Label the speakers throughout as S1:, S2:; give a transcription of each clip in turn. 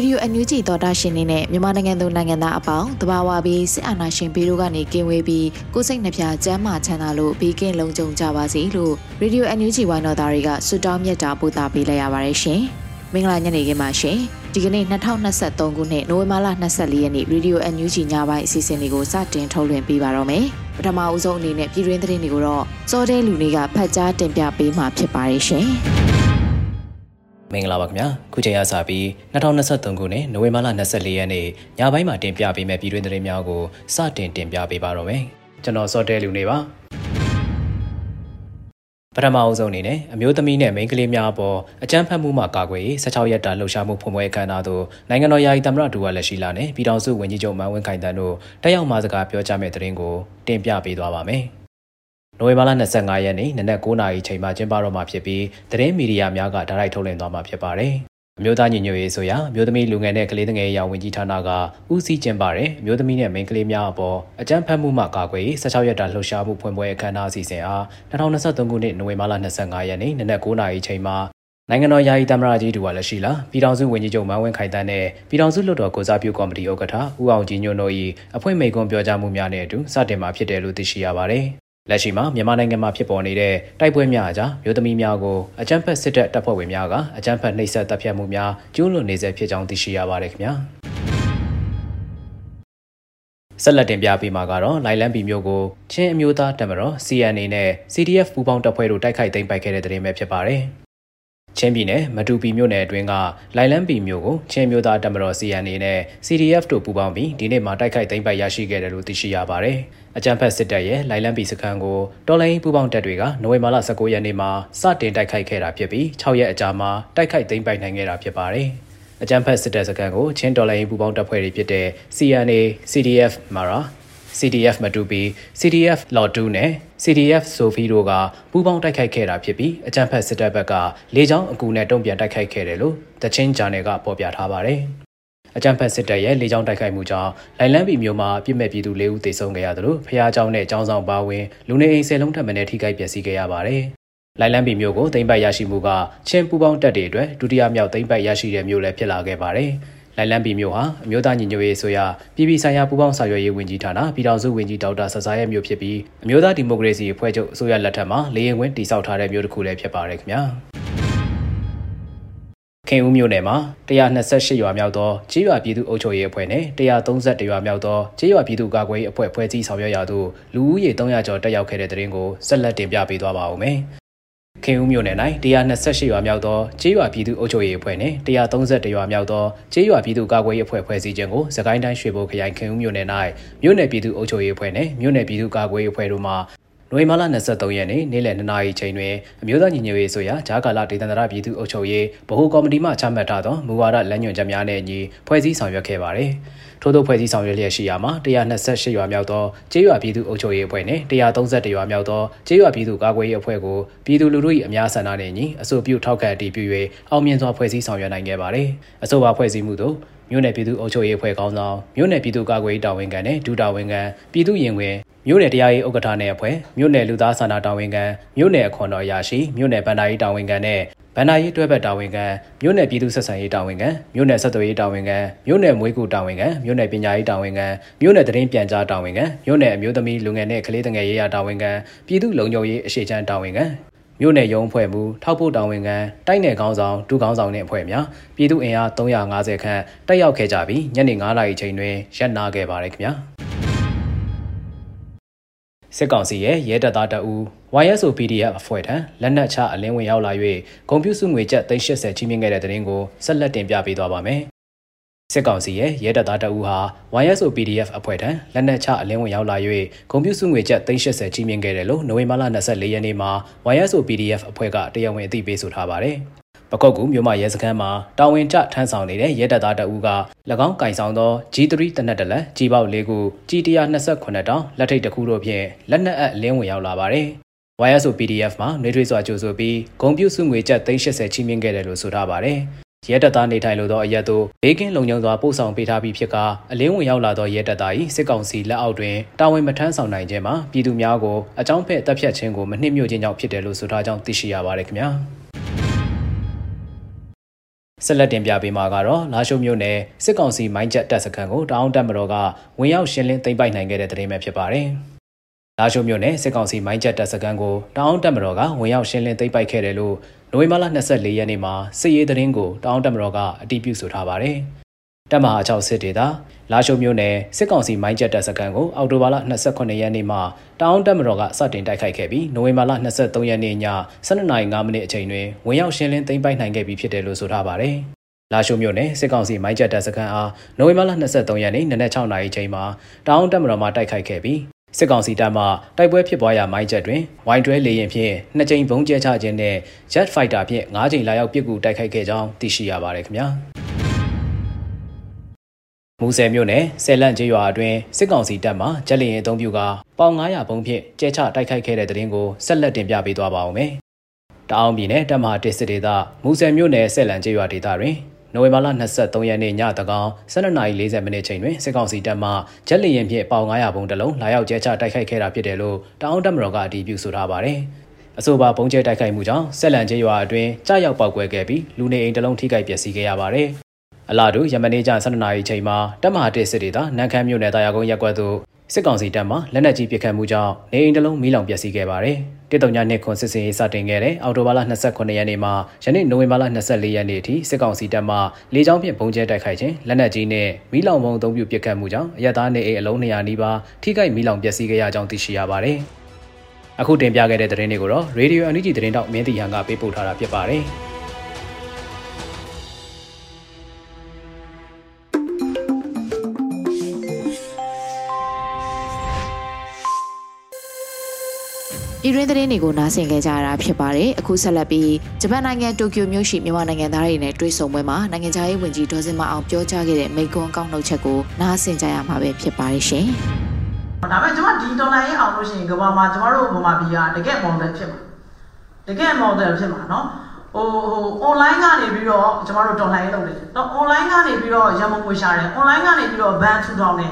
S1: ရေဒီယိုအန်ယူဂျီသောတာရှင်နေနဲ့မြန်မာနိုင်ငံသူနိုင်ငံသားအပေါင်းတဘာဝပြီးစစ်အာဏာရှင်ပြည်တို့ကနေကင်းဝေးပြီးကိုစိတ်နှပြကျမ်းမာချမ်းသာလို့ဘေးကင်းလုံခြုံကြပါစေလို့ရေဒီယိုအန်ယူဂျီဝိုင်းတော်သားတွေကဆုတောင်းမြတ်တာပို့တာပေးလိုက်ရပါတယ်ရှင်။မင်္ဂလာညနေခင်းပါရှင်။ဒီကနေ့2023ခုနှစ်နိုဝင်ဘာလ24ရက်နေ့ရေဒီယိုအန်ယူဂျီညပိုင်းအစီအစဉ်လေးကိုစတင်ထုတ်လွှင့်ပေးပါတော့မယ်။ပထမအဦးဆုံးအနေနဲ့ပြည်တွင်းသတင်းတွေကိုတော့စောတဲလူတွေကဖတ်ကြားတင်ပြပေးမှာဖြစ်ပါတယ်ရှင်။
S2: မင်္ဂလာပါခင်ဗျာခုချိန်ရစပြီး2023ခုနှစ်နိုဝင်ဘာလ24ရက်နေ့ညပိုင်းမှာတင်ပြပေးမယ့်ပြည်တွင်းသတင်းများကိုစတင်တင်ပြပေးပါတော့မယ်ကျွန်တော်စောတဲလူနေပါပထမအဆုံးအနေနဲ့အမျိုးသမီးနဲ့မိန်းကလေးများအပေါ်အကြမ်းဖက်မှုမှကာကွယ်ရေး16ရက်တာလှုပ်ရှားမှုဖွံ့ဖြိုးအခမ်းအနားသို့နိုင်ငံတော်ယာယီသမ္မတဒူဝါလက်ရှိလာနဲ့ပြည်ထောင်စုဝန်ကြီးချုပ်မန်ဝင်းခိုင်တန်းတို့တက်ရောက်မှာစကားပြောကြားမဲ့သတင်းကိုတင်ပြပေးသွားပါမယ်။ နိုဝင်ဘာလ25ရက်နေ့နနက်9:00နာရီချိန်မှာကျင်းပတော့မှာဖြစ်ပြီးသတင်းမီဒီယာများကဒါရိုက်ထုတ်လွှင့်သွားမှာဖြစ်ပါတယ်။အမျိုးသားညီညွတ်ရေးဆိုရာအမျိုးသမီးလူငယ်နဲ့ကလေးငယ်ရာဝန်ကြီးဌာနကဦးစီးကျင်းပတဲ့အမျိုးသမီးနဲ့မိန်းကလေးများအပေါ်အကြမ်းဖက်မှုမှကာကွယ်16ရက်တာလှုပ်ရှားမှုဖွင့်ပွဲအခမ်းအနားအစီအစဉ်အား2023ခုနှစ်နိုဝင်ဘာလ25ရက်နေ့နနက်9:00နာရီချိန်မှာနိုင်ငံတော်ယာယီသမ္မတကြီးတူကလည်းရှိလာပြည်ထောင်စုဝန်ကြီးချုပ်မန်းဝင်းခိုင်တန်းနဲ့ပြည်ထောင်စုလွှတ်တော်ကိုစားပြုကော်မတီဥက္ကဋ္ဌဦးအောင်ကြည်ညွန့်တို့၏အဖွဲ့မိန့်ခွန်းပြောကြားမှုများနဲ့အတူစတင်မှာဖြစ်တယ်လို့သိရှိရပါတယ်။ လက်ရှိမှာမြန်မာနိုင်ငံမှာဖြစ်ပေါ်နေတဲ့တိုက်ပွဲများအကြားမျိုးသမီးများကိုအကြမ်းဖက်စစ်တပ်တပ်ဖွဲ့ဝင်များကအကြမ်းဖက်နှိပ်စက်တပ်ဖြတ်မှုများကျူးလွန်နေဆဲဖြစ်ကြောင်းသိရှိရပါတယ်ခင်ဗျာဆက်လက်တင်ပြပေးမှာကတော့လိုင်လန်ပီမျိုးကိုချင်းအမျိုးသားတမတော် CNA နဲ့ CDF ပူးပေါင်းတပ်ဖွဲ့တို့တိုက်ခိုက်သိမ်းပိုက်ခဲ့တဲ့တဲ့တင်ပဲဖြစ်ပါတယ် ချင်းပြည်နယ်မတူပီမြို့နယ်အတွင်းကလိုင်လန်ပီမြို့ကိုချင်းမျိုးသားတမတော် CNA နဲ့ CDF တို့ပူးပေါင်းပြီးဒီနေ့မှာတိုက်ခိုက်သိမ်းပိုက်ရရှိခဲ့တယ်လို့သိရှိရပါတယ်။အကြံဖက်စစ်တပ်ရဲ့လိုင်လန်ပီစခန်းကိုတော်လိုင်းပူးပေါင်းတပ်တွေကနိုဝင်ဘာလ19ရက်နေ့မှာစတင်တိုက်ခိုက်ခဲ့တာဖြစ်ပြီး6ရက်အကြာမှာတိုက်ခိုက်သိမ်းပိုက်နိုင်ခဲ့တာဖြစ်ပါတယ်။အကြံဖက်စစ်တပ်စခန်းကိုချင်းတော်လိုင်းပူးပေါင်းတပ်ဖွဲ့တွေဖြစ်တဲ့ CNA, CDF, Mara CDF မတူပီ CDF လော်တူနဲ့ CDF ဆိုဖီတို့ကပူးပေါင်းတိုက်ခိုက်ခဲ့တာဖြစ်ပြီးအကြမ်းဖက်စစ်တပ်ဘက်ကလေကြောင်းအကူနဲ့တုံ့ပြန်တိုက်ခိုက်ခဲ့တယ်လို့တချင်းဂျာနယ်ကဖော်ပြထားပါတယ်။အကြမ်းဖက်စစ်တပ်ရဲ့လေကြောင်းတိုက်ခိုက်မှုကြောင့်လိုင်လန်းပီမြို့မှာပြစ်မဲ့ပြည်သူ၄ဦးသေဆုံးခဲ့ရသလိုဖျားเจ้าနဲ့ចောင်းဆောင်ပါဝင်လူနေအိမ်ဆယ်လုံးထပ်မံထိခိုက်ပျက်စီးခဲ့ရပါတယ်။လိုင်လန်းပီမြို့ကိုသိမ်းပိုက်ရရှိမှုကချင်းပူပေါင်းတပ်တွေအတွက်ဒုတိယမြောက်သိမ်းပိုက်ရရှိတဲ့မြို့လည်းဖြစ်လာခဲ့ပါတယ်။ လိုင်လန်ပီမြို့ဟာအမျိုးသားညီညွတ်ရေးဆိုရပြည်ပဆိုင်ရာပူးပေါင်းဆောင်ရွက်ရေးဝန်ကြီးဌာနပြည်ထောင်စုဝန်ကြီးဒေါက်တာဆဆာရဲ့မြို့ဖြစ်ပြီးအမျိုးသားဒီမိုကရေစီအဖွဲ့ချုပ်အစိုးရလက်ထက်မှာလေရင်ခွင်းတည်ဆောက်ထားတဲ့မြို့တစ်ခုလည်းဖြစ်ပါတယ်ခင်ဗျာခင်ဦးမြို့နယ်မှာ128ရွာမြောက်သောကြေးရွာပြည်သူ့အုပ်ချုပ်ရေးအဖွဲ့နဲ့131ရွာမြောက်သောကြေးရွာပြည်သူ့ကာကွယ်ရေးအဖွဲ့ဖွဲ့စည်းဆောင်ရွက်ရာသို့လူဦးရေ300ကျော်တက်ရောက်ခဲ့တဲ့တဲ့ရင်ကိုဆက်လက်တင်ပြပေးသွားပါဦးမယ်။ ခင်ဦးမြို့နယ်၌128ရွာမြောက်သောကျေးရွာပြည်သူ့အုပ်ချုပ်ရေးအဖွဲ့နှင့်131ရွာမြောက်သောကျေးရွာပြည်သူ့ကာကွယ်ရေးအဖွဲ့ဖွဲ့စည်းခြင်းကိုစကိုင်းတိုင်းရွှေဘိုခရိုင်ခင်ဦးမြို့နယ်၌မြို့နယ်ပြည်သူ့အုပ်ချုပ်ရေးအဖွဲ့နှင့်မြို့နယ်ပြည်သူ့ကာကွယ်ရေးအဖွဲ့တို့မှနိုဝင်ဘာလ23ရက်နေ့နေ့လယ်2နာရီချိန်တွင်အမျိုးသားညီညွတ်ရေးဆိုရာဂျာကာလာဒေသန္တရပြည်သူ့အုပ်ချုပ်ရေးဗဟိုကော်မတီမှချမှတ်ထားသောမူဝါဒလမ်းညွှန်ချက်များနဲ့အညီဖွဲ့စည်းဆောင်ရွက်ခဲ့ပါသည်။ ထို့သောဖွဲ့စည်းဆောင်ရွက်လျက်ရှိရာမှာ128ရွာမြောက်သောကျေးရွာပြည်သူ့အုပ်ချုပ်ရေးအဖွဲ့နှင့်131ရွာမြောက်သောကျေးရွာပြည်သူ့ကာကွယ်ရေးအဖွဲ့ကိုပြည်သူလူထု၏အများဆန္ဒနှင့်ညီအဆိုပြုထောက်ခံတည်ပြု၍အောင်မြင်စွာဖွဲ့စည်းဆောင်ရွက်နိုင်ခဲ့ပါသည်။အဆိုပါဖွဲ့စည်းမှုသို့မြို့နယ်ပြည်သူ့အုပ်ချုပ်ရေးအဖွဲ့ခေါင်းဆောင်မြို့နယ်ပြည်သူ့ကာကွယ်ရေးတာဝန်ခံနဲ့ဒုတာဝန်ခံပြည်သူ့ရင်ဝင်မြို့နယ်တရားရေးဥက္ကဋ္ဌနဲ့အဖွဲ့မြို့နယ်လူသားစာနာတာဝန်ခံမြို့နယ်အခွန်တော်ရရှိမြို့နယ်ဗန္ဒာရေးတာဝန်ခံနဲ့ ဗန္ဒာရေးတွဲဘက်တာဝန်ခံမြို့နယ်ပြည်သူ့ဆက်ဆံရေးတာဝန်ခံမြို့နယ်ဆက်သွယ်ရေးတာဝန်ခံမြို့နယ်မွေးကူတာဝန်ခံမြို့နယ်ပညာရေးတာဝန်ခံမြို့နယ်သတင်းပြန်ကြားတာဝန်ခံမြို့နယ်အမျိုးသမီးလူငယ်နဲ့ကလေးငယ်ရေးရာတာဝန်ခံပြည်သူ့လုံခြုံရေးအရှိချမ်းတာဝန်ခံမြို့နယ်ရုံးအဖွဲ့မှထောက်ပို့တာဝန်ခံတိုက်နယ်ခေါင်းဆောင်ဒုခေါင်းဆောင်နဲ့အဖွဲ့များပြည်သူအင်အား350ခန့်တက်ရောက်ခဲ့ကြပြီးညနေ9:00နာရီချိန်တွင်ရပ်နာခဲ့ပါတယ်ခင်ဗျာ စစ်ကောင်စီရဲ့ရဲတပ်သားတအူ YSO PDF အဖွဲ့ထံလက်နက်ချအလင်းဝင်ရောက်လာ၍ကွန်ပျူတာငွေကျပ်380ချီးမြှင့်ခဲ့တဲ့တဲ့ရင်ကိုဆက်လက်တင်ပြပေးသွားပါမယ်စစ်ကောင်စီရဲ့ရဲတပ်သားတအူဟာ YSO PDF အဖွဲ့ထံလက်နက်ချအလင်းဝင်ရောက်လာ၍ကွန်ပျူတာငွေကျပ်380ချီးမြှင့်ခဲ့တယ်လို့နိုဝင်ဘာလ24ရက်နေ့မှာ YSO PDF အဖွဲ့ကတရားဝင်အသိပေးဆိုထားပါတယ် ပကောက်ကူမြို့မရဲစခန်းမှာတာဝန်ကျထမ်းဆောင်နေတဲ့ရဲတပ်သားတအူးက၎င်းကင်ဆောင်သော G3 တနက်တလက်ကြီးပေါက်၄ခု G128 တောင်လက်ထိတ်တစ်ခုတို့ဖြင့်လက်နက်အပ်လင်းဝင်ရောက်လာပါတယ်။ YSO PDF မှာနေထွေးစွာကြိုဆိုပြီးဂုံပြုစုငွေကျပ်380ချီးမြှင့်ခဲ့တယ်လို့ဆိုထားပါတယ်။ရဲတပ်သားနေထိုင်လို့သောအရက်တို့ဘေးကင်းလုံခြုံစွာပို့ဆောင်ပေးထားပြီးဖြစ်ကအလင်းဝင်ရောက်လာသောရဲတပ်သား၏စစ်ကောင်စီလက်အောက်တွင်တာဝန်မထမ်းဆောင်နိုင်ခြင်းမှာပြည်သူများကိုအကြောင်းဖက်တပ်ဖြတ်ခြင်းကိုမနှိမ့်ညွတ်ခြင်းကြောင့်ဖြစ်တယ်လို့ဆိုထားကြောင်းသိရှိရပါတယ်ခင်ဗျာ။ ဆက်လက်တင်ပြပေးမှာကတော့လာရှုံမြို့နယ်စစ်ကောင်စီမိုင်းချက်တပ်စခန်းကိုတောင်းတက်မတော်ကဝင်ရောက်ရှင်းလင်းသိမ်းပိုက်နိုင်ခဲ့တဲ့တဲ့ရင်ပဲဖြစ်ပါတယ်။လာရှုံမြို့နယ်စစ်ကောင်စီမိုင်းချက်တပ်စခန်းကိုတောင်းတက်မတော်ကဝင်ရောက်ရှင်းလင်းသိမ်းပိုက်ခဲ့တယ်လို့နိုဝင်ဘာလ24ရက်နေ့မှာစစ်ရေးသတင်းကိုတောင်းတက်မတော်ကအတည်ပြုဆိုထားပါတယ်။ တပ်မဟာ6စစ်ဒေသလာရှုံမြို့နယ်စစ်ကောင်စီမိုင်းချက်တပ်စခန်းကိုအောက်တိုဘာလ28ရက်နေ့မှာတောင်းတပ်မတော်ကစတင်တိုက်ခိုက်ခဲ့ပြီးနိုဝင်ဘာလ23ရက်နေ့ည12:05မိနစ်အချိန်တွင်ဝင်ရောက်ရှင်းလင်းသိမ်းပိုက်နိုင်ခဲ့ပြီးဖြစ်တယ်လို့ဆိုထားပါတယ်။လာရှုံမြို့နယ်စစ်ကောင်စီမိုင်းချက်တပ်စခန်းအားနိုဝင်ဘာလ23ရက်နေ့နနက်6:00နာရီချိန်မှာတောင်းတပ်မတော်မှတိုက်ခိုက်ခဲ့ပြီးစစ်ကောင်စီတပ်မှတိုက်ပွဲဖြစ်ပွားရာမိုင်းချက်တွင်ဝိုင်းတွဲလေရင်ဖြင့်နှစ်ကြိမ်ဘုံကျဲချခြင်းနဲ့ Jet Fighter ဖြင့်၅ကြိမ်လာရောက်ပစ်ကူတိုက်ခိုက်ခဲ့ကြောင်းသိရှိရပါတယ်ခင်ဗျာ။ မူဆယ်မြို့နယ်ဆယ်လန့်ကျေးရွာအတွင်းစစ်ကောင်စီတပ်မှဂျက်လီရင်အုံပြုကပေါင်900ဘုံဖြင့်ကျဲချတိုက်ခိုက်ခဲ့တဲ့တဲ့ရင်ကိုဆက်လက်တင်ပြပေးသွားပါဦးမယ်။တအောင်ပြည်နယ်တပ်မဟာတစ်စစ်ဒေသမူဆယ်မြို့နယ်ဆယ်လန့်ကျေးရွာဒေသတွင်နိုဝင်ဘာလ23ရက်နေ့ညတကောင်12:40မိနစ်ချိန်တွင်စစ်ကောင်စီတပ်မှဂျက်လီရင်ဖြင့်ပေါင်900ဘုံတလုံးလာရောက်ကျဲချတိုက်ခိုက်ခဲ့တာဖြစ်တယ်လို့တအောင်တပ်မတော်ကအတည်ပြုဆိုထားပါတယ်။အဆိုပါဘုံကျဲတိုက်ခိုက်မှုကြောင့်ဆက်လန်ကျေးရွာအတွင်းကြားရောက်ပောက်ကွဲခဲ့ပြီးလူနေအိမ်တလုံးထိခိုက်ပျက်စီးခဲ့ရပါတယ်။ အလားတူယမနေ့ကျ12နာရီချိန်မှာတပ်မဟာတစ်စစ်ဒေသနန်းခမ်းမြို့နယ်တာယာကုန်းရပ်ကွက်သို့စစ်ကောင်စီတပ်မှလက်နက်ကြီးပစ်ခတ်မှုကြောင့်နေအိမ်တစ်လုံးမီးလောင်ပျက်စီးခဲ့ပါတယ်။တစ်တုံညနှစ်ခွန်စစ်စင်ရေးစတင်ခဲ့တဲ့အော်တိုဘာလ29ရက်နေ့မှယနေ့နိုဝင်ဘာလ24ရက်နေ့အထိစစ်ကောင်စီတပ်မှလေကြောင်းဖြင့်ပုံကျဲတိုက်ခိုက်ခြင်းလက်နက်ကြီးနဲ့မီးလောင်ပုံအုံပြုပစ်ခတ်မှုကြောင့်အရသားနေအိမ်အလုံး200နီးပါးထိခိုက်မီးလောင်ပျက်စီးခဲ့ရကြောင်းသိရှိရပါတယ်။အခုတင်ပြခဲ့တဲ့သတင်းတွေကိုတော့ Radio NUG သတင်းတောက်မင်းတီဟန်ကပေးပို့ထားတာဖြစ်ပါတယ်။
S1: ပြည်တွင်းသတင်းတွေကိုနားဆင်ခဲ့ကြရတာဖြစ်ပါတယ်အခုဆက်လက်ပြီးဂျပန်နိုင်ငံတိုကျိုမြို့ရှိမြန်မာနိုင်ငံသားတွေနဲ့တွေ့ဆုံပွဲမှာနိုင်ငံခြားရေးဝန်ကြီးဒေါ်စင်မအောင်ပြောကြားခဲ့တဲ့မိန့်ခွန်းကောက်နှုတ်ချက်ကိုနားဆင်ကြရမှာပဲဖြစ်ပါတယ်ရှင်
S3: ဒါပေမဲ့ကျွန်မဒီဒေါ်လာရေးအောင်လို့ရှိရင်ကမ္ဘာမှာကျွန်တော်တို့ဗမာပြည်ကတကယ် model ဖြစ်မှာတကယ် model ဖြစ်မှာเนาะဟိုဟို online ကနေပြီးတော့ကျွန်တော်တို့ဒေါ်လာရေးလုပ်တယ်เนาะ online ကနေပြီးတော့ရမုံငွေရှာတယ် online ကနေပြီးတော့ ban ထူထောင်တယ်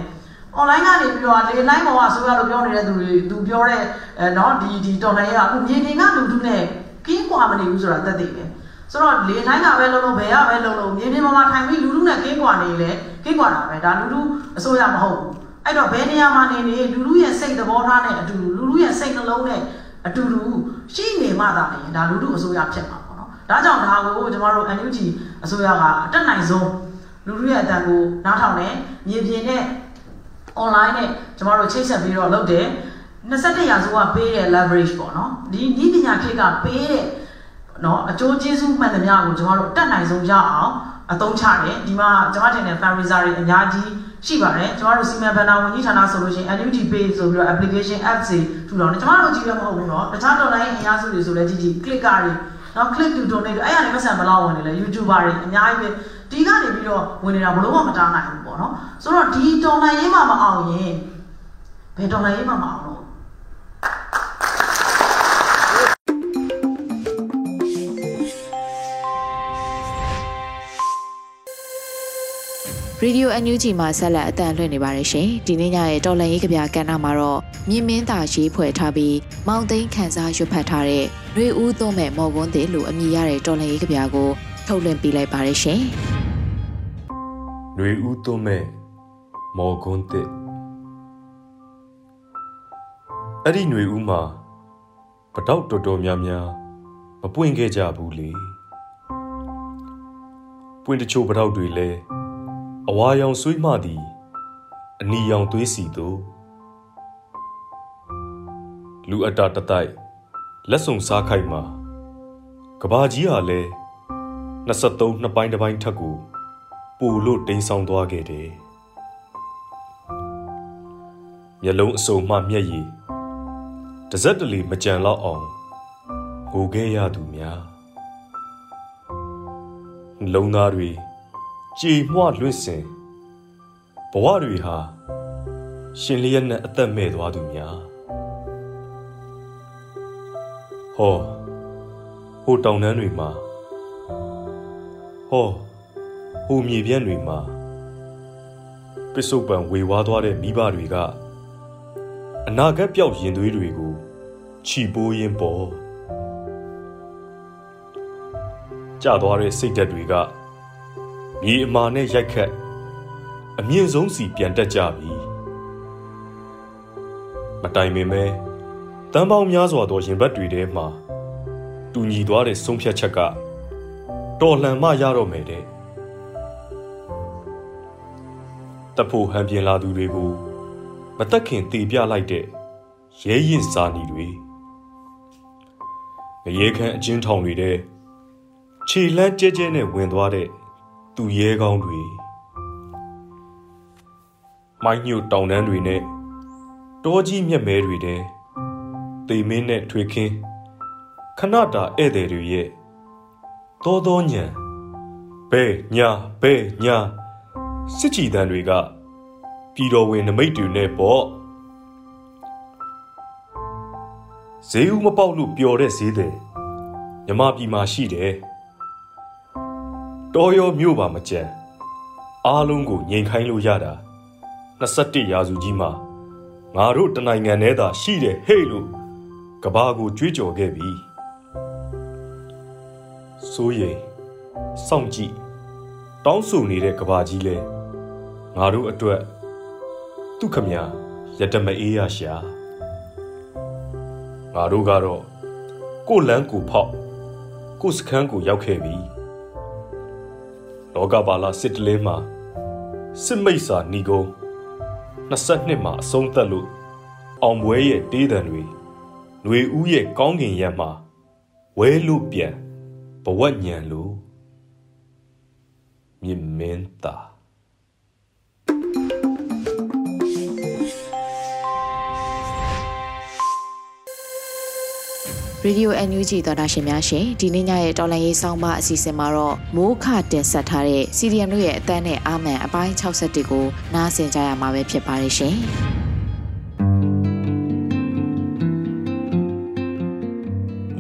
S3: online ကနေပြီးတော့လေလိုင်းပေါ်ကဆိုရလို့ပြောနေတဲ့သူတွေသူပြောတဲ့အဲနော်ဒီဒီတော်လိုင်းကအခုမြေပြင်ကလူထုနဲ့ကင်းကွာမနေဘူးဆိုတာသက်သေပဲဆိုတော့လေတိုင်းကပဲလုံးလုံးဘယ်ရပဲလုံးလုံးမြေပြင်ပေါ်မှာထိုင်ပြီးလူထုနဲ့ကင်းကွာနေလေကင်းကွာတာပဲဒါလူထုအစိုးရမဟုတ်ဘူးအဲ့တော့ဘယ်နေရာမှာနေနေလူထုရဲ့စိတ်သဘောထားနဲ့အတူလူထုရဲ့စိတ်နှလုံးနဲ့အတူတူရှိနေမှသာလေဒါလူထုအစိုးရဖြစ်မှာပေါ့နော်ဒါကြောင့်ဒါကိုကျွန်တော်တို့ NUG အစိုးရကအတက်နိုင်ဆုံးလူထုရဲ့အတန်ကိုနားထောင်နေမြေပြင်နဲ့ online နဲ့ကျမတို့ချိတ်ဆက်ပြီးတော့လုပ်တယ်21ရာစုကပေးတဲ့ leverage ပေါ့နော်ဒီဤပညာခေတ်ကပေးတဲ့နော်အကျိုးကျေးဇူးမှန်သမျှကိုကျမတို့တက်နိုင်ဆုံးရအောင်အသုံးချတယ်ဒီမှာကျမထင်တဲ့ fundraiser တွေအများကြီးရှိပါတယ်ကျမတို့စီမံဘဏ္ဍာဝန်ကြီးဌာနဆိုလို့ရှိရင် NUG Pay ဆိုပြီးတော့ application app တွေထူထောင်တယ်ကျမတို့ကြည့်ရမဟုတ်ဘူးเนาะတခြား online အများစုတွေဆိုလည်းကြည့်ကြည့် click ကတွေနော် click to donate အဲ့ရနေမဆန်ဘလောက်ဝင်နေလဲ YouTuber တွေအများကြီးပဲ ဒီကနေပြီးတော့ဝင်နေတာဘလို့မှမတားနိုင်ဘူးပေါ့နော်ဆိုတော့ဒီတော်နိုင်ရေးမှမအောင်ရင်ဘယ်တော်နိုင်ရေးမှမအောင်လို့
S1: ရေဒီယို NUG မှာဆက်လက်အတန်လွှင့်နေပါတယ်ရှင်ဒီနေ့ညရဲ့တော်လန်ရေးကြပြကဏ္ဍမှာတော့မြင်းမင်းသာရေးဖွဲ့ထားပြီးမောင်သိန်းခန်းစားရွတ်ဖတ်ထားတဲ့နှွေဦးသွုံးမဲ့မော်ကွန်းသေးလို့အမည်ရတဲ့တော်လန်ရေးကြပြကိုထုတ်လွှင့်ပေးလိုက်ပါတယ်ရှင်
S4: နှွေဦးသွုံးမဲ့မော်ကွန်းသေးအဲ့ဒီနှွေဦးမှာပတောက်တော်တော်များများမပွင့်ခဲ့ကြဘူးလေပွင့်တချို့ပထောက်တွေလဲအဝါရောင်ဆွေးမှသည်အနီရောင်သွေးစီတို့လူအတာတတိုက်လက်စုံစားခိုက်မှာကဘာကြီးဟာလဲ23နှစ်ပိုင်းတစ်ပိုင်းထက်ကို ပူလို့တိမ်ဆောင်သွားခဲ့တယ်မျက်လုံးအစုံမှမျက်ရည်တစ်စက်တလီမကြံတော့အောင်ကိုခဲ့ရသူများလုံသားတွေကြည်မွလွင့်စင်ဘဝတွေဟာရှင်လျက်နဲ့အသက်မဲ့သွားသူများဟောဟိုတောင်တန်းတွေမှာဟော ဟိုမြေပြန့်တွေမှာပစ္စုပန်ဝေဝါးသွားတဲ့မိဘတွေကအနာဂတ်ပြောက်ရင်သွေးတွေကိုခြီပိုးရင်းပေါ်ကြသွားတဲ့စိတ်ဓာတ်တွေကမြေအမာနဲ့ရိုက်ခတ်အမြင့်ဆုံးစီပြန်တက်ကြပြီမတိုင်ပင်ပဲတန်ပေါင်းများစွာသောရင်ဘတ်တွေထဲမှာတူညီသွားတဲ့ဆုံးဖြတ်ချက်ကတော်လှန်မှရတော့မယ်တဲ့ တဖို့ဟန်ပြင်လာသူတွေကိုမတက်ခင်တေပြလိုက်တဲ့ရဲရင်စာနီတွေငရေခမ်းအချင်းထောင်တွေတဲ့ခြေလန်းကျဲကျဲနဲ့ဝင်သွားတဲ့သူရဲကောင်းတွေမိုင်းညို့တောင်တန်းတွေနဲ့တောကြီးမြက်မဲတွေတဲ့တေမင်းနဲ့ထွေခင်းခဏတာဧည့်သည်တွေရဲ့သောသောညံဘဲညာဘဲညာ စစ်ကြည်တန်းတွေကပြည်တော်ဝင်နမိတ်တွေနဲ့ပေါ့ဈေးဦးမပေါက်လို့ပျော်တဲ့ဈေးတယ်မြမပြည်မှာရှိတယ်တော်ရောမြို့ပါမကြံအားလုံးကိုငြိမ်ခိုင်းလို့ရတာ21ရာစုကြီးမှာငါတို့တနိုင်ငံထဲသာရှိတယ်ဟဲ့လို့ကဘာကိုကြွေးကြော်ခဲ့ပြီစိုးရိမ်စောင့်ကြည့်တောင်းဆိုနေတဲ့ကဘာကြီးလဲ ငါတို့အတွက်သူခမရတမအေးရရှာငါတို့ကတော့ကိုလန်းကိုဖောက်ကိုစခန်းကိုရောက်ခဲ့ပြီလောကပါလာစစ်တလင်းမှာစစ်မိတ်စာဏီကုန်း22မှာအဆုံးသက်လို့အောင်ပွဲရဲ့တေးတံတွေຫນွေဦးရဲ့ကောင်းကင်ရက်မှာဝဲလို့ပြန်ဘဝညံလို့မြင်မင်းသား
S1: ရေဒီယို NUG သောတာရှင်များရှင်ဒီနေ့ညရဲ့တော်လန်ရေးဆောင်းပါအစီအစဉ်မှာတော့မိုးခတင်ဆက်ထားတဲ့ CDM တို့ရဲ့အတန်းနဲ့အာမန်အပိုင်း61ကိုနားဆင်ကြရမှာပဲဖြစ်ပါတယ်ရှင်။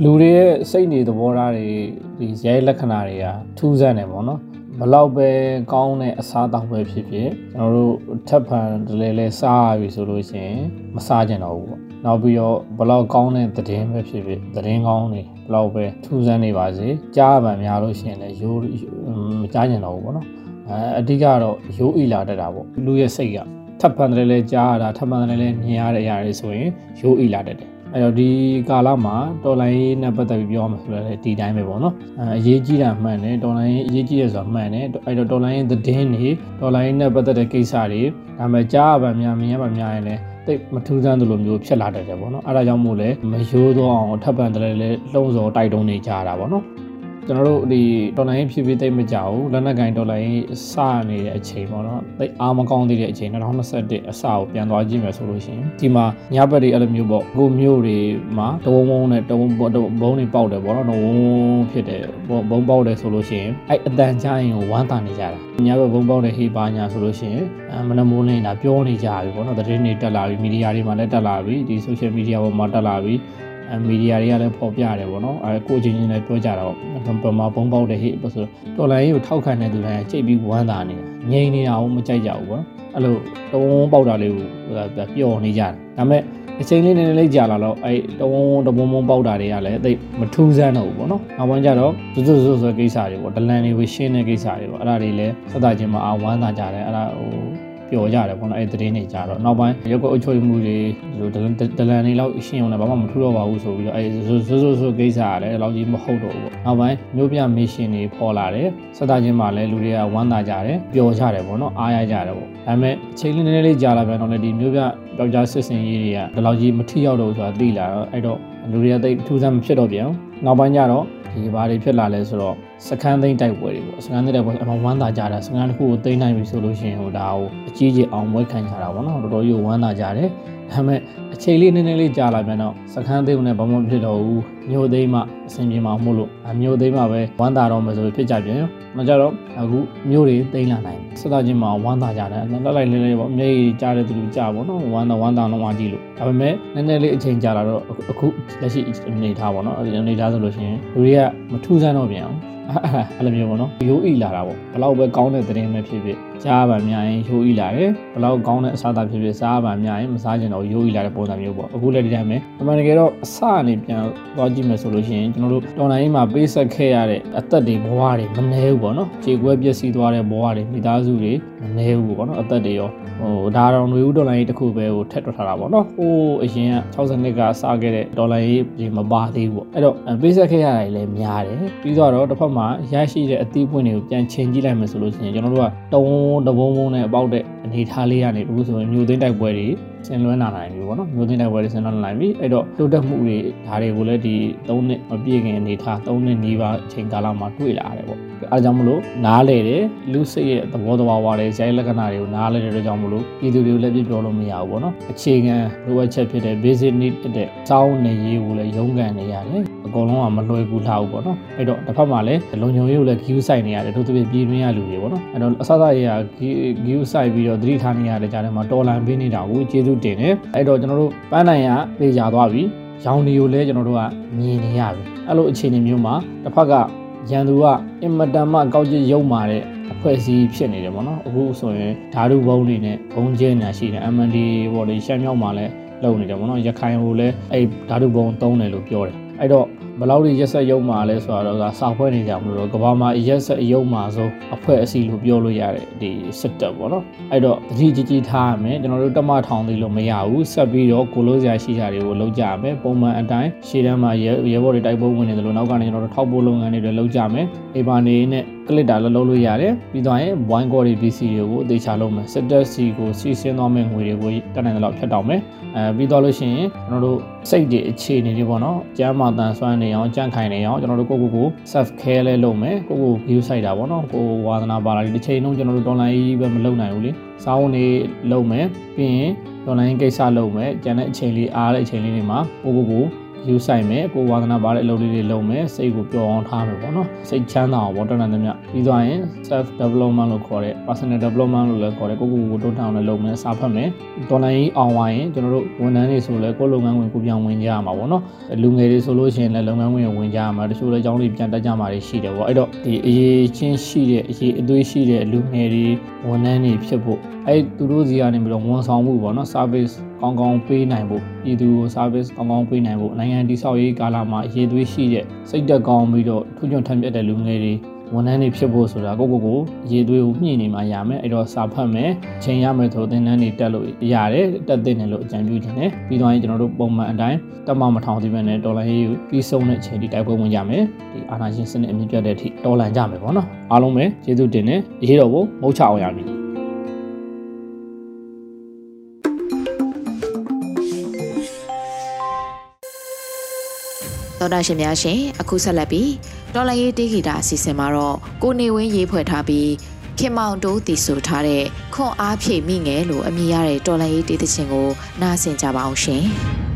S5: လူတွေရဲ့စိတ်နေသဘောထားတွေဒီရဲလက္ခဏာတွေကထူးဆန်းတယ်ပေါ့နော်ဘလောက်ပဲကောင်းတဲ့အစားတောက်ပဲဖြစ်ဖြစ်ကျွန်တော်တို့ထပ်ဖန်တလဲလဲစားရပြီဆိုလို့ရှိရင်မစားကြတော့ဘူးပေါ့ နောက်ပြီးတော့ဘလောက်ကောင်းတဲ့သတင်းပဲဖြစ်ဖြစ်သတင်းကောင်းတွေဘလောက်ပဲထူးဆန်းနေပါစေကြားပံများလို့ရှိရင်လည်းရိုးမကြားကြတော့ဘူးပေါ့နော်အဲအဓိကတော့ရိုးအီလာတတ်တာပေါ့လူရဲ့စိတ်ကထပ်ဖန်တယ်လဲကြားရတာထပ်ဖန်တယ်လဲမြင်ရတဲ့အရာတွေဆိုရင်ရိုးအီလာတတ်တယ်အဲ့တော့ဒီကာလမှာတော်လိုင်းရေးနဲ့ပတ်သက်ပြီးပြောမှာဆိုတော့ဒီတိုင်းပဲပေါ့နော်အရေးကြီးတာမှန်တယ်တော်လိုင်းရေးအရေးကြီးတယ်ဆိုတာမှန်တယ်အဲ့တော့တော်လိုင်းရေးသတင်းတွေတော်လိုင်းရေးနဲ့ပတ်သက်တဲ့ကိစ္စတွေဒါမှကြားရပါများမြင်ရပါများရင်လည်း တိတ်မထူးဆန်းသလိုမျိုးဖြစ်လာတတ်တယ်ပေါ့နော်အဲ့ဒါကြောင့်မို့လဲမရိုးသောအောင်ထပ်ပံတယ်လဲလှုံ့ဆော်တိုက်တုံးနေကြတာပေါ့နော် ကျွန်တော်တို့ဒီတော်လိုင်းဖြစ်ဖြစ်သိမကြဘူးလက်နက်ကင်တော်လိုင်းစနေတဲ့အချိန်ပေါ့နော်သိအားမကောင်းသေးတဲ့အချိန်2021အစကိုပြန်သွားကြည့်မယ်ဆိုလို့ရှိရင်ဒီမှာညဘက်တွေအဲ့လိုမျိုးပေါ့ကိုမျိုးတွေမှာတဝုံဝုံနဲ့တဝုံဘုံတွေပေါက်တယ်ပေါ့နော်တဝုံဖြစ်တယ်ဘုံပေါက်တယ်ဆိုလို့ရှိရင်အဲ့အတန်ကြရင်ကိုဝမ်းသာနေကြတာညဘက်ဘုံပေါက်တဲ့ဟေးပါညာဆိုလို့ရှိရင်မနမိုးလင်းတာပြောနေကြပြီပေါ့နော်သတင်းတွေတက်လာပြီမီဒီယာတွေမှာလည်းတက်လာပြီဒီ social media ပေါ်မှာတက်လာပြီ အမီဒီယာတွေကလည်းပေါ်ပြတယ်ပေါ့နော်အဲကိုချင်းချင်းလည်းပြောကြတာပေါ့ပမာဘုံပေါက်တဲ့ဟိဆိုတော်လိုင်းကြီးကိုထောက်ခံတဲ့သူတိုင်းချိန်ပြီးဝမ်းသာနေတာငြိမ်နေတာအောင်မကြိုက်ကြဘူးပေါ့အဲ့လိုတုံးပေါက်တာလေးကိုပျော်နေကြတယ်ဒါပေမဲ့အချိန်လေးနည်းနည်းလေးကြာလာတော့အဲ့တဝုံတဝုံဝုံပေါက်တာတွေကလည်းသိမထူးဆန်းတော့ဘူးပေါ့နော်နောက်ပိုင်းကျတော့ဇွတ်ဇွတ်ဇွတ်ကိစ္စတွေပေါ့ဒလန်တွေဝရှင်းတဲ့ကိစ္စတွေပေါ့အဲ့ဒါတွေလည်းသက်သာချင်းမှာအဝမ်းသာကြတယ်အဲ့ဒါဟို ပျော်ကြတယ်ပေါ့နော်အဲ့သတင်းတွေကြတော့နောက်ပိုင်းရုပ်ကအချို့မှုတွေဒီလိုဒလန်တွေလောက်ရှင်းအောင်လည်းဘာမှမထူတော့ပါဘူးဆိုပြီးတော့အဲ့ဆိုဆိုဆိုဆိုကိစ္စကလည်းအဲ့လောက်ကြီးမဟုတ်တော့ဘူးပေါ့နောက်ပိုင်းမျိုးပြမစ်ရှင်တွေပေါ်လာတယ်စသချင်းမှာလည်းလူတွေကဝမ်းသာကြတယ်ပျော်ကြတယ်ပေါ့နော်အားရကြတယ်ပေါ့ဒါပေမဲ့အချိန်လေးနည်းနည်းလေးကြာလာပြန်တော့လည်းဒီမျိုးပြပျောက်ကြားစစ်စင်ရေးတွေကဒီလောက်ကြီးမထိရောက်တော့ဆိုတာသိလာတော့အဲ့တော့လူတွေကတိတ်ထူးဆန်းမဖြစ်တော့ပြန်နောက်ပိုင်းကျတော့ ဒီဘာတွေဖြစ်လာလဲဆိုတော့စကန်းသိန်းတိုက်ပွဲတွေပေါ့စကန်းသိန်းတိုက်ပွဲအမှဝမ်းသာကြတာစကန်းတစ်ခုကိုသိမ်းနိုင်ပြီဆိုလို့ရှိရင်ဟိုဒါကိုအကြီးကြီးအောင်မွေးခံကြတာပေါ့နော်တော်တော်ကြီးဝမ်းသာကြတယ်ဒါပေမဲ့အချိန်လေးနည်းနည်းလေးကြာလာပြန်တော့စကန်းသိန်းနဲ့ဘာမှမဖြစ်တော့ဘူး မြို့သိမ်းမှအဆင်ပြေမှာမို့လို့မြို့သိမ်းမှပဲဝမ်းသာတော့မယ်ဆိုပြီးဖြစ်ကြပြန်ရောမကြတော့အခုမြို့တွေသိမ်းလာနိုင်စသချင်းမှာဝမ်းသာကြတယ်လက်လိုက်လေးလေးပေါ့အမေကြားတဲ့သူလူကြားပေါ့နော်ဝမ်းသာဝမ်းသာတော့မှကြည့်လို့ဒါပေမဲ့နည်းနည်းလေးအချိန်ကြာလာတော့အခုလက်ရှိအနေထားပေါ့နော်အနေထားဆိုလို့ရှိရင်လူတွေကမထူးဆန်းတော့ပြန်အောင်အဲ့လိုမျိုးပေါ့နော်ရိုးဣလာတာပေါ့ဘလောက်ပဲကောင်းတဲ့သတင်းပဲဖြစ်ဖြစ်ကြားပါများရင်ရိုးဣလာတယ်ဘလောက်ကောင်းတဲ့အစားအသောက်ဖြစ်ဖြစ်စားပါများရင်မစားကျင်တော့ရိုးဣလာတဲ့ပုံစံမျိုးပေါ့အခုလည်းဒီတိုင်းပဲအမှန်တကယ်တော့အစအနေပြန်သွားကြည့်မယ်ဆိုလို့ရှိရင်ကျွန်တော်တို့တော်နိုင်မှာပေးဆက်ခဲ့ရတဲ့အသက်တွေဘဝတွေမနှဲဘူးပေါ့နော်ခြေကွဲပျက်စီးသွားတဲ့ဘဝတွေမိသားစုတွေမနှဲဘူးပေါ့နော်အသက်တွေရောဟိုဒါတော့ຫນွေဦးဒေါ်လာရေးတစ်ခုပဲဟိုထက်တွက်ထားတာပေါ့နော်ဟိုအရင်က60နှစ်ကစခဲ့တဲ့ဒေါ်လာရေးပြင်မပါသေးဘူးပေါ့အဲ့တော့ပေးဆက်ခဲ့ရတာလည်းများတယ်ပြီးတော့တစ်ဖက်မှာရရှိတဲ့အသီးပွင့်တွေကိုပြန်ချိန်ကြည့်လိုက်မယ်ဆိုလို့ရှိရင်ကျွန်တော်တို့ကတုံးတဘုံဘုံနဲ့ပေါက်တဲ့အနေထားလေးကနေအခုဆိုရင်မျိုးသိန်းတိုက်ပွဲတွေ ဆင်လွှဲလာနိုင်ပြီပေါ့နော်မျိုးသိန်းတိုက်ပွဲတွေဆင်လွှဲလာနိုင်ပြီအဲ့တော့တိုးတက်မှုတွေဒါတွေကိုလည်းဒီ3နှစ်မပြည့်ခင်အနေထား3နှစ်နီးပါးအချိန်ကာလမှာတွေ့လာရတယ်ပေါ့အဲဒါကြောင့်မလို့နားလေတယ်လူစိတ်ရဲ့သဘောတဘာဝတွေဇိုင်းလက္ခဏာတွေကိုနားလေတဲ့အတွက်ကြောင့်မလို့ပြည်သူတွေကိုလည်းပြပြောလို့မရဘူးပေါ့နော်အခြေခံလိုအပ်ချက်ဖြစ်တဲ့ basic need တဲ့စောင်းနေရေးကိုလည်းရုန်းကန်နေရတယ် အကုန်လုံးကမလွယ်ကူလှဘူးပေါ့နော်အဲ့တော့တစ်ဖက်မှာလည်းလုံခြုံရေးကိုလည်း view site နေရတယ်တို့သဖြင့်ပြည်တွင်းရလူတွေပေါ့နော်အဲ့တော့အစစရေးက view site ပြီးတော့သတိထားနေရတဲ့ကြားထဲမှာတော်လန်ပေးနေတာကိုကျေးဇူးတင်တယ်အဲ့တော့ကျွန်တော်တို့ပန်းနိုင်ရပြေချသွားပြီရောင်တွေကိုလည်းကျွန်တော်တို့ကမြင်နေရပြီအဲ့လိုအခြေအနေမျိုးမှာတစ်ဖက်ကရန်သူကအင်မတန်မှကောက်ကျစ်ရုံမာတဲ့အဖွဲ့အစည်းဖြစ်နေတယ်ပေါ့နော်အခုဆိုရင်ဓာတုဘုံတွေနဲ့ဘုံကျဲနေတာရှိတယ် MND ပေါ့လေရှမ်းမြောက်မှာလည်းလုံနေတယ်ပေါ့နော်ရခိုင်ကိုလည်းအဲ့ဓာတုဘုံသုံးတယ်လို့ပြောတယ်အဲ့တော့ ဘလောက်တွေရက်ဆက်ရုံမှာလဲဆိုတော့ကစာဖွဲ့နေကြမလို့ကဘာမှာရက်ဆက်ရုံမှာဆိုအဖွဲ့အစည်းလို့ပြောလို့ရတယ်ဒီစစ်တပ်ပေါ့နော်အဲ့တော့တတိကြီးကြီးထားရမယ်ကျွန်တော်တို့တမထောင်သေးလို့မရဘူးဆက်ပြီးတော့ကိုလို့စရာရှိကြတွေကိုလုပ်ကြရမယ်ပုံမှန်အတိုင်းရှေ့တန်းမှာရဲရဲဘော်တွေတိုက်ပွဲဝင်နေတယ်လို့နောက်ကနေကျွန်တော်တို့ထောက်ပို့လုပ်ငန်းတွေလည်းလုပ်ကြမယ်အိမ်ပါနေနဲ့ ကလစ်တာလည်းလုပ်လို့ရတယ်ပြီးတော့ရင် wine core PC တွေကိုအသေးချလုပ်မယ်စစ်တပ်စီကိုစီးဆင်းသွားမယ့်ငွေတွေကိုတက်နိုင်တဲ့လောက်ဖြတ်တောက်မယ်အဲပြီးတော့လို့ရှိရင်ကျွန်တော်တို့စိတ်တွေအခြေအနေတွေပေါ့နော်ကျမ်းမာတန်ဆွမ်းနေအောင်ကြန့်ခိုင်နေအောင်ကျွန်တော်တို့ကိုကိုကို self care လဲလုပ်မယ်ကိုကို view site တာပေါ့နော်ကိုဝါသနာပါလာဒီတစ်ချိန်လုံးကျွန်တော်တို့ online ပဲမလုပ်နိုင်ဘူးလေစောင်းနေလုပ်မယ်ပြီးရင် online ကိစ္စလုပ်မယ်ကျန်တဲ့အချိန်လေးအားတဲ့အချိန်လေးတွေမှာကိုကိုကို ယူဆိုင်မယ်ကိုဝါသနာပါတဲ့အလုပ်လေးတွေလုပ်မယ်စိတ်ကိုပျော်အောင်ထားမယ်ပေါ့နော်စိတ်ချမ်းသာအောင်ပေါ့တော်တော်များများပြီးသွားရင် self development လို့ခေါ်တဲ့ personal development လို့လည်းခေါ်တယ်ကိုကိုကိုတိုးထောင်လည်းလုပ်မယ်စာဖတ်မယ်တော်လိုင်းအောင်ဝိုင်းရင်ကျွန်တော်တို့ဝန်ထမ်းတွေဆိုလည်းကိုလုပ်ငန်းဝင်ကိုပြန်ဝင်ကြရမှာပေါ့နော်လူငယ်တွေဆိုလို့ရှိရင်လည်းလုပ်ငန်းဝင်ဝင်ကြရမှာတချို့လည်းအကြောင်းတွေပြန်တက်ကြမှာတွေရှိတယ်ပေါ့အဲ့တော့ဒီအရေးချင်းရှိတဲ့အရေးအသွေးရှိတဲ့လူငယ်တွေဝန်ထမ်းတွေဖြစ်ဖို့ အဲ့သူတို့စီကနေပြီးတော့ဝန်ဆောင်မှုပေါ့နော် service ကောင်းကောင်းပေးနိုင်ဖို့ပြည်သူကို service ကောင်းကောင်းပေးနိုင်ဖို့နိုင်ငံတည်ဆောက်ရေးကာလမှာအရေးသွေးရှိတဲ့စိတ်သက်ကောင်းပြီးတော့ထူးချွန်ထမ်းပြတဲ့လူငယ်တွေဝန်ထမ်းတွေဖြစ်ဖို့ဆိုတာကိုကိုကိုရေသွေးကိုမြင့်နေမှရမယ်အဲ့တော့စာဖတ်မယ်ချိန်ရမယ်ဆိုသင်တန်းတွေတက်လို့ရတယ်တက်တဲ့နယ်လို့အကြံပြုခြင်းနဲ့ပြီးတော့ရင်ကျွန်တော်တို့ပုံမှန်အတိုင်းတက်မမထောင်သေးပဲနဲ့ဒေါ်လာရေးကိုပြီးဆုံးတဲ့အချိန်ဒီတိုက်ပွဲဝင်ကြမယ်ဒီအာဏာရှင်စနစ်အမြင့်ပြတ်တဲ့အထိတော်လန်ကြမယ်ပေါ့နော်အားလုံးပဲကျေးဇူးတင်တယ်ရေးတော်ကိုမုတ်ချအောင်ရမည်
S1: တော်တာရှင်များရှင်အခုဆက်လက်ပြီးတော်လရေးတေးဂီတာအစီအစဉ်မှာတော့ကိုနေဝင်းရေးဖွဲ့ထားပြီးခင်မောင်တိုးတည်ဆိုထားတဲ့ခွန်အားဖြည့်မိငယ်လို့အမည်ရတဲ့တော်လရေးတေးသချင်းကိုနားဆင်ကြပါအောင်ရှင်။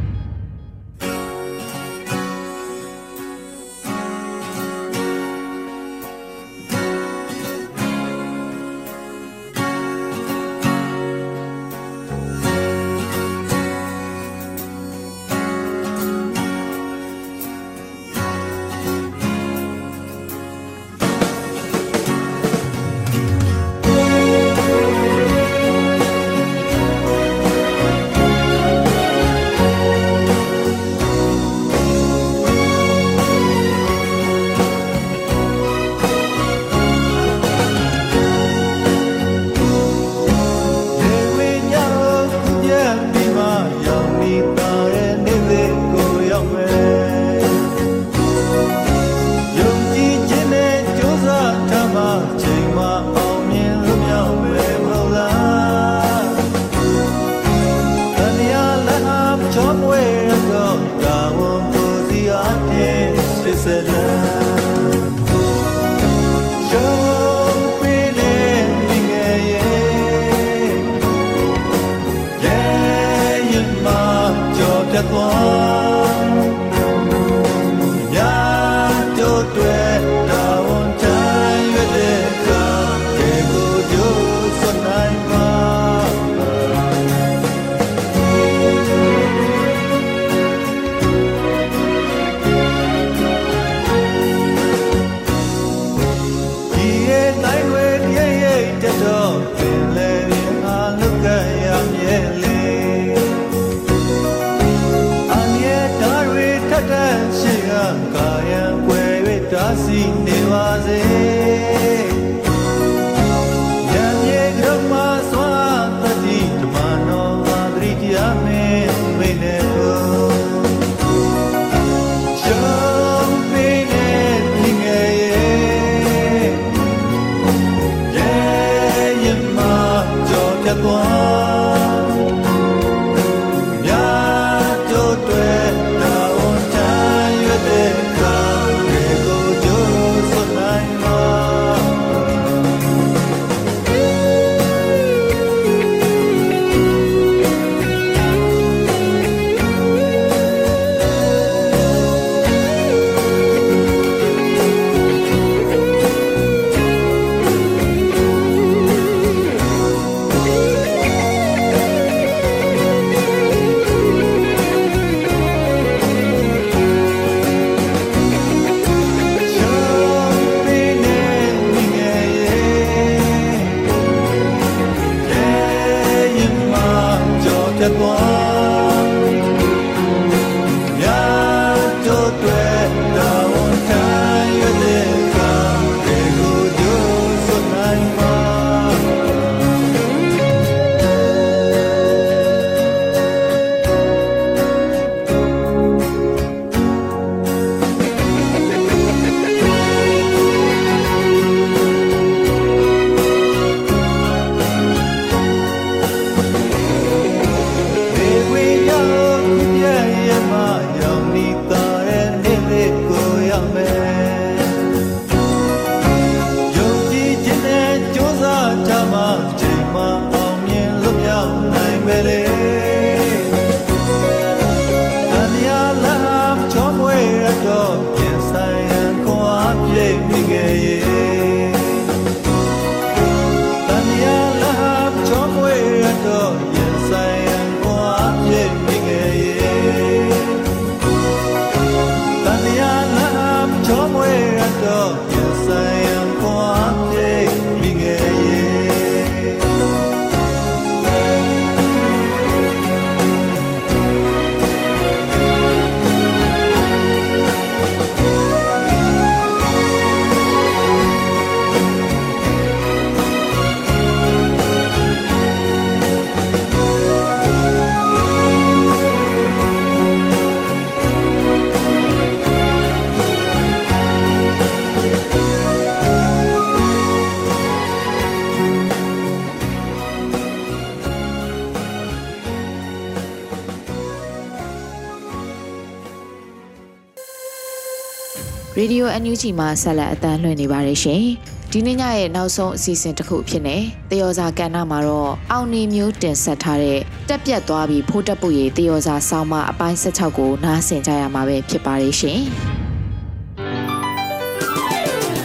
S6: ရေဒီယို NUG မှာဆက်လက်အသံလွှင့်နေပါတယ်ရှင်။ဒီနေ့ညရဲ့နောက်ဆုံးအစီအစဉ်တစ်ခုဖြစ်နေတယောစာကဏ္ဍမှာတော့အောင်နေမျိုးတင်ဆက်ထားတဲ့တက်ပြက်သွားပြီးဖိုးတက်ပုရေတယောစာဆောင်းမအပိုင်း16ကိုနားဆင်ကြရမှာပဲဖြစ်ပါတယ်ရှင်။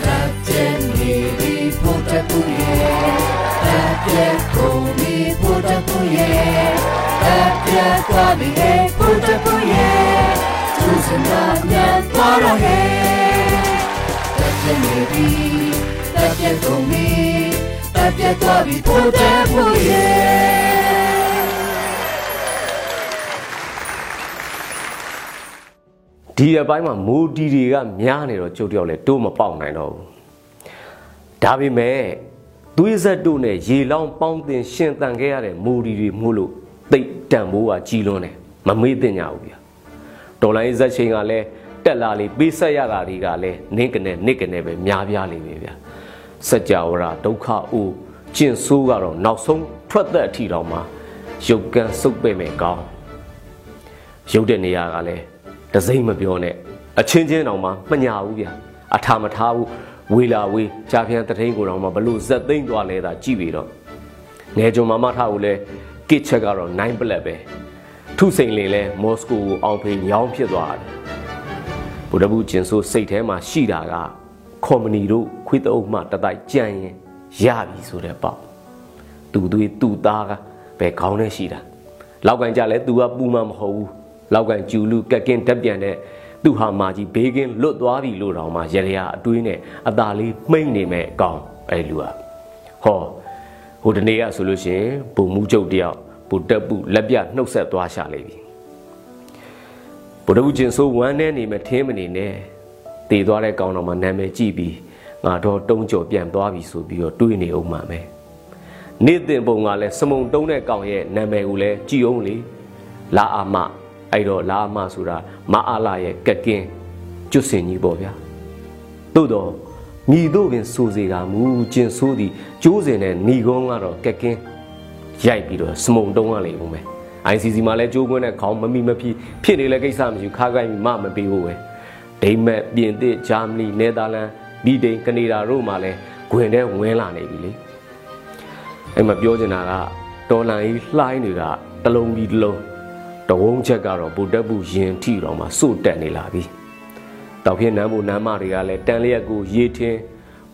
S6: တက်ပြက်နေပြီးဖိုးတက်ပုရေတက်ပြက်ကုန်ပြီးဖိုးတက်ပုရေတက်ပြက်သွားပြီးဖိုးတက်ပုရေသူစနာမြတ်သွားတော့ဟဲ့ ဖြစ်နေပြီတက်ပြတ်ကုန်ပြီတက်ပြတ်သွားပြီပိုတဲ့ဖို့ရဲ့
S7: ဒီအပိုင်းမှာမူတီတွေကများနေတော့ကျုပ်တယောက်လည်းတိုးမပေါက်နိုင်တော့ဘူးဒါပေမဲ့သွေးဆက်တို့နဲ့ရေလောင်းပေါင်းတင်ရှင်တန်ခဲ့ရတဲ့မူတီတွေမှုလို့တိတ်တန်ဖိုးကကြီးလွန်းတယ်မမေ့တင်ကြဘူးဗျာဒေါ်လာရေးဇက်ချင်းကလည်း တက်လာလေပေးဆက်ရတာတွေကလည်းနင်းကနေနစ်ကနေပဲများပြားနေပြီဗျာစัจ java ရာဒုက္ခအိုးကျင့်ဆိုးကတော့နောက်ဆုံးထွက်သက်အထီတော်မှာရုပ်ကန်းစုပ်ပဲ့မယ်ကောင်းရုပ်တဲ့နေရာကလည်းတစိမ့်မပြောနဲ့အချင်းချင်းတောင်မှမညာဘူးဗျာအထာမထားဘူးဝေလာဝေးကြာပြန်တထိန်ကိုတောင်မှဘလို့ဇက်သိမ့်သွားလဲတာကြည့်ပြီးတော့ငယ်ကြုံမမထားကိုလည်းကစ်ချက်ကတော့9ပလက်ပဲထုစိန်လင်လဲမော်စကိုကိုအောင်ဖေးညောင်းဖြစ်သွားတယ် ဗုဒ္ဓဘူးကျင်ဆိုးစိတ်ထဲမှာရှိတာကကော်မနီတို့ခွေးတအုပ်မှတတိုက်ကြံရင်ရပြီဆိုတဲ့ပေါ့သူသွေးသူသားကပဲခေါင်းနဲ့ရှိတာလောက်ကန်ကြလဲသူကပူမှမဟုတ်ဘူးလောက်ကန်ကျူလူကက်ကင်းတက်ပြန်တဲ့သူဟာမာကြီးဘေးကင်းလွတ်သွားပြီလို့တောင်မှရရအတွေးနဲ့အသာလေးမှိတ်နေမဲ့အကောင်အဲ့လူဟာဟောဟိုတနေ့ကဆိုလို့ရှိရင်ဘုံမူကျုပ်တယောက်ဘုတက်ပုလက်ပြနှုတ်ဆက်သွားရှာလိမ့်ပြီ ဗုဒ္ဓဘုကျင်ဆိုးဝမ်းနဲ့နေမထင်းမနေနဲ့တည်သွားတဲ့ကောင်းတော်မှာနာမည်ကြည့်ပြီးငါတော့တုံးကြော်ပြန်သွားပြီဆိုပြီးတော့တွေးနေအောင်မှာပဲနေ့တင်ပုံကလည်းစမုံတုံးတဲ့ကောင်ရဲ့နာမည်ကိုလည်းကြည်အောင်လေလာအာမအဲ့တော့လာအာမဆိုတာမအားလာရဲ့ကက်ကင်းကျွတ်စင်ကြီးပေါ့ဗျာသို့တော့ညီတို့ပင်စိုးစေကမူကျင်ဆိုးသည်ကျိုးစင်တဲ့ဏီကုန်းကတော့ကက်ကင်းရိုက်ပြီးတော့စမုံတုံးရလေဦးမယ် ICC မှာလည်းကြိုးကွင်းနဲ့ခေါင်းမမိမဖြစ်ဖြစ်နေလဲကိစ္စမရှိခါကိုင်းမမပေးဘူးပဲဒိမက်ပြင်သစ်ဂျာမနီနယ်သာလန်ဗြိတိန်ကနေဒါတို့မှာလည်းဂွင်တဲ့ဝင်လာနေပြီလေအဲ့မှာပြောချင်တာကတော်လန်ကြီးလှိုင်းတွေကတလုံးပြီးတလုံးတဝုံးချက်ကတော့ဗုဒ္ဓဘုရင်ထီတော်မှာစို့တက်နေလာပြီတောက်ဖြစ်နမ်းဖို့နမ်းမတွေကလည်းတန်လျက်ကိုရေထင်း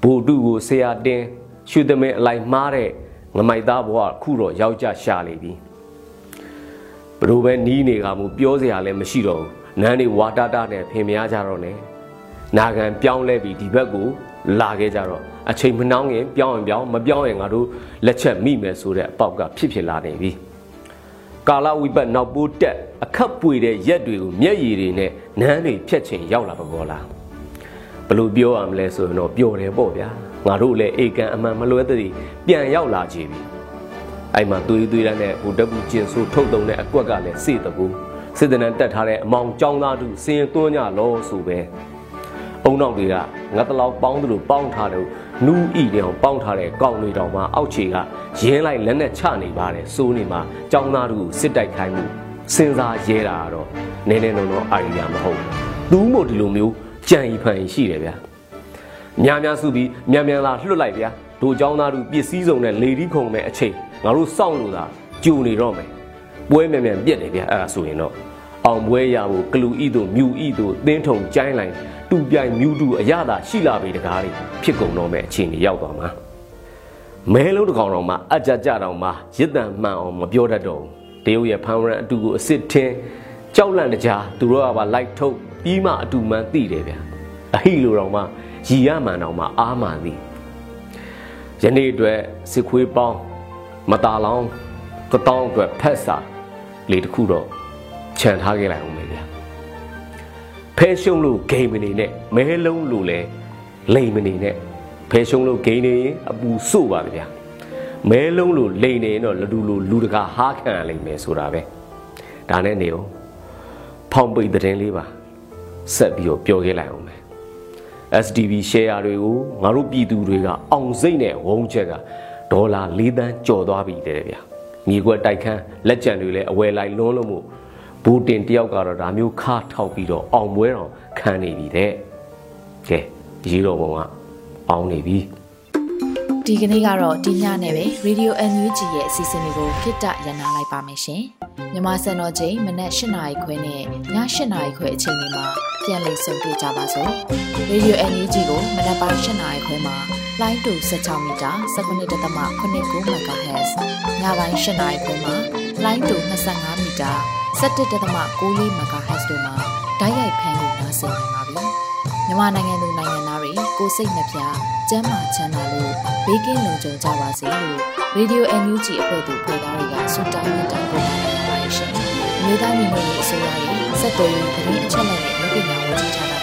S7: ဘူတုကိုဆရာတင်းရှုသမင်းအလိုက်မှားတဲ့ငမိုက်သားဘဝခုတော့ယောက်ျားရှာနေပြီ ဘလို့ပဲနီးနေကမှုပြောစရာလည်းမရှိတော့ဘူးနန်းတွေဝါတာတာနဲ့ဖင်မရကြတော့နဲ့နာခံပြောင်းလဲပြီးဒီဘက်ကိုလာခဲ့ကြတော့အချိန်မနှောင်းရင်ပြောင်းရင်ပြောင်းမပြောင်းရင်ငါတို့လက်ချက်မိမယ်ဆိုတဲ့အပေါက်ကဖြစ်ဖြစ်လာနေပြီကာလဝိပတ်နောက်ပိုးတက်အခက်ပွေတဲ့ရက်တွေကိုမျက်ရည်တွေနဲ့နန်းတွေဖြတ်ချင်ရောက်လာပါဘောလားဘလို့ပြောရမလဲဆိုရင်တော့ပျော်တယ်ပေါ့ဗျာငါတို့လည်းအေကန်အမှန်မလွဲသည်ပြန်ရောက်လာကြပြီ အဲ့မှာသွေးသွေးတန်းနဲ့ဟိုတပူကျင်ဆိုးထုတ်တုံတဲ့အကွက်ကလည်းစေတကူစစ်တနန်းတက်ထားတဲ့အမောင်ចောင်းသားတို့စင်သွန်းညလောဆိုပဲအုံနောက်တွေကငတ်တလောက်ပေါင်းသူတို့ပေါင်းထားတယ်နူးဤတောင်ပေါင်းထားတဲ့ကောင်းတွေတောင်မှအောက်ခြေကရင်းလိုက်လက်နဲ့ချနေပါတယ်စိုးနေမှာចောင်းသားတို့စစ်တိုက်ခိုင်းမှုစဉ်းစားရဲတာကတော့နည်းနည်းတော့တော့အာရီယာမဟုတ်သူ့မို့ဒီလိုမျိုးကြံဤဖန်ရှိတယ်ဗျာများများစုပြီးမြန်မြန်လာလွတ်လိုက်ဗျာတို့ចောင်းသားတို့ပစ္စည်းစုံနဲ့လေဒီခုံမဲ့အချိန် ငါတို့စောင့်လို့သာကြိုနေတော့မယ်ပွဲမြန်မြန်ပြက်တယ်ဗျာအဲ့ဒါဆိုရင်တော့အောင်ပွဲရဖို့ကလူဤတို့မြူဤတို့သင်းထုံကျိုင်းလိုက်တူပြိုင်မြူတူအရသာရှိလာပြီတကားတွေဖြစ်ကုန်တော့မဲ့အခြေအနေရောက်သွားမှာမဲလုံးတစ်ကောင်တော်မှာအကြကြတော်မှာရစ်တန်မှန်အောင်မပြောတတ်တော့ဘူးတရုတ်ရဲ့ဖန်ရန်အတူကိုအစ်စ်ထင်းကြောက်လန့်တကြားသူတို့ကပါလိုက်ထုတ်ပြီးမှအတူမှန်သိတယ်ဗျာအဟိလိုတော်မှာရီရမှန်တော်မှာအာမှန်သည်ယနေ့အတွက်စစ်ခွေးပေါင်း မตาလောင်းကတောင်းအတွက်ဖက်စာလေတစ်ခုတော့ခြံထားခဲ့လိုက်အောင်ပဲဗျာဖဲရှုံးလို့ဂိမ်းမနေနဲ့မဲလုံးလို့လဲလိမ်မနေနဲ့ဖဲရှုံးလို့ဂိမ်းနေရင်အပူစို့ပါဗျာမဲလုံးလို့လိမ်နေရင်တော့လူလူလူတကာဟားခံရလိမ့်မယ်ဆိုတာပဲဒါနဲ့နေအောင်ဖောင်ပိတ်တဲ့လေးပါဆက်ပြီးတော့ပြောခဲ့လိုက်အောင်ပဲ SDB share တွေကိုငါတို့ပြည်သူတွေကအောင်စိတ်နဲ့ဝုန်းချက်က ဒေါ်လာ၄သန်းကျော်သွားပြီတဲ့ဗျာမြေကွက်တိုက်ခန်းလက်ကျန်တွေလည်းအဝယ်လိုက်လွန်းလို့မို့ဘူတင်တယောက်ကတော့ဒါမျိုးခါထောက်ပြီးတော့အောင်ပွဲတော်ခံနေပြီတဲ့ကဲရေးတော်ပုံကအောင်နေပြီ
S1: ဒီကနေ့ကတော့ဒီညနဲ့ပဲ Radio NUG ရဲ့အစီအစဉ်လေးကိုခਿੱတရနာလိုက်ပါမယ်ရှင်မြန်မာစံတော်ချိန်မနက်၈နာရီခွဲနဲ့ည၈နာရီခွဲအချိန်တွေမှာပြန်လည်ဆုံတွေ့ကြပါစို့ Radio NUG ကိုမနက်ပိုင်း၈နာရီခွဲမှာ လိုင်းတူ16မီတာ19.89 MHz ညပိုင်း၈နာရီခွဲမှာလိုင်းတူ25မီတာ17.6 MHz တို့မှာဓာတ်ရိုက်ဖမ်းလို့နိုင်စေနိုင်ပါပြီ။မြန်မာနိုင်ငံသူနိုင်ငံသားတွေကိုစိတ်နှပြကျန်းမာချမ်းသာလို့ဘေးကင်းလုံခြုံကြပါစေလို့ Radio NUG အဖွဲ့သူဖွဲ့သားတွေကဆုတောင်းမြတ်တာပို့တာနေပါတယ်ရှင်။မြေသားညီမတွေအစိုးရရဲ့စက်တော်ရင်သတင်းအချက်အလက်တွေလူပညာဝန်ကြီးဌာနက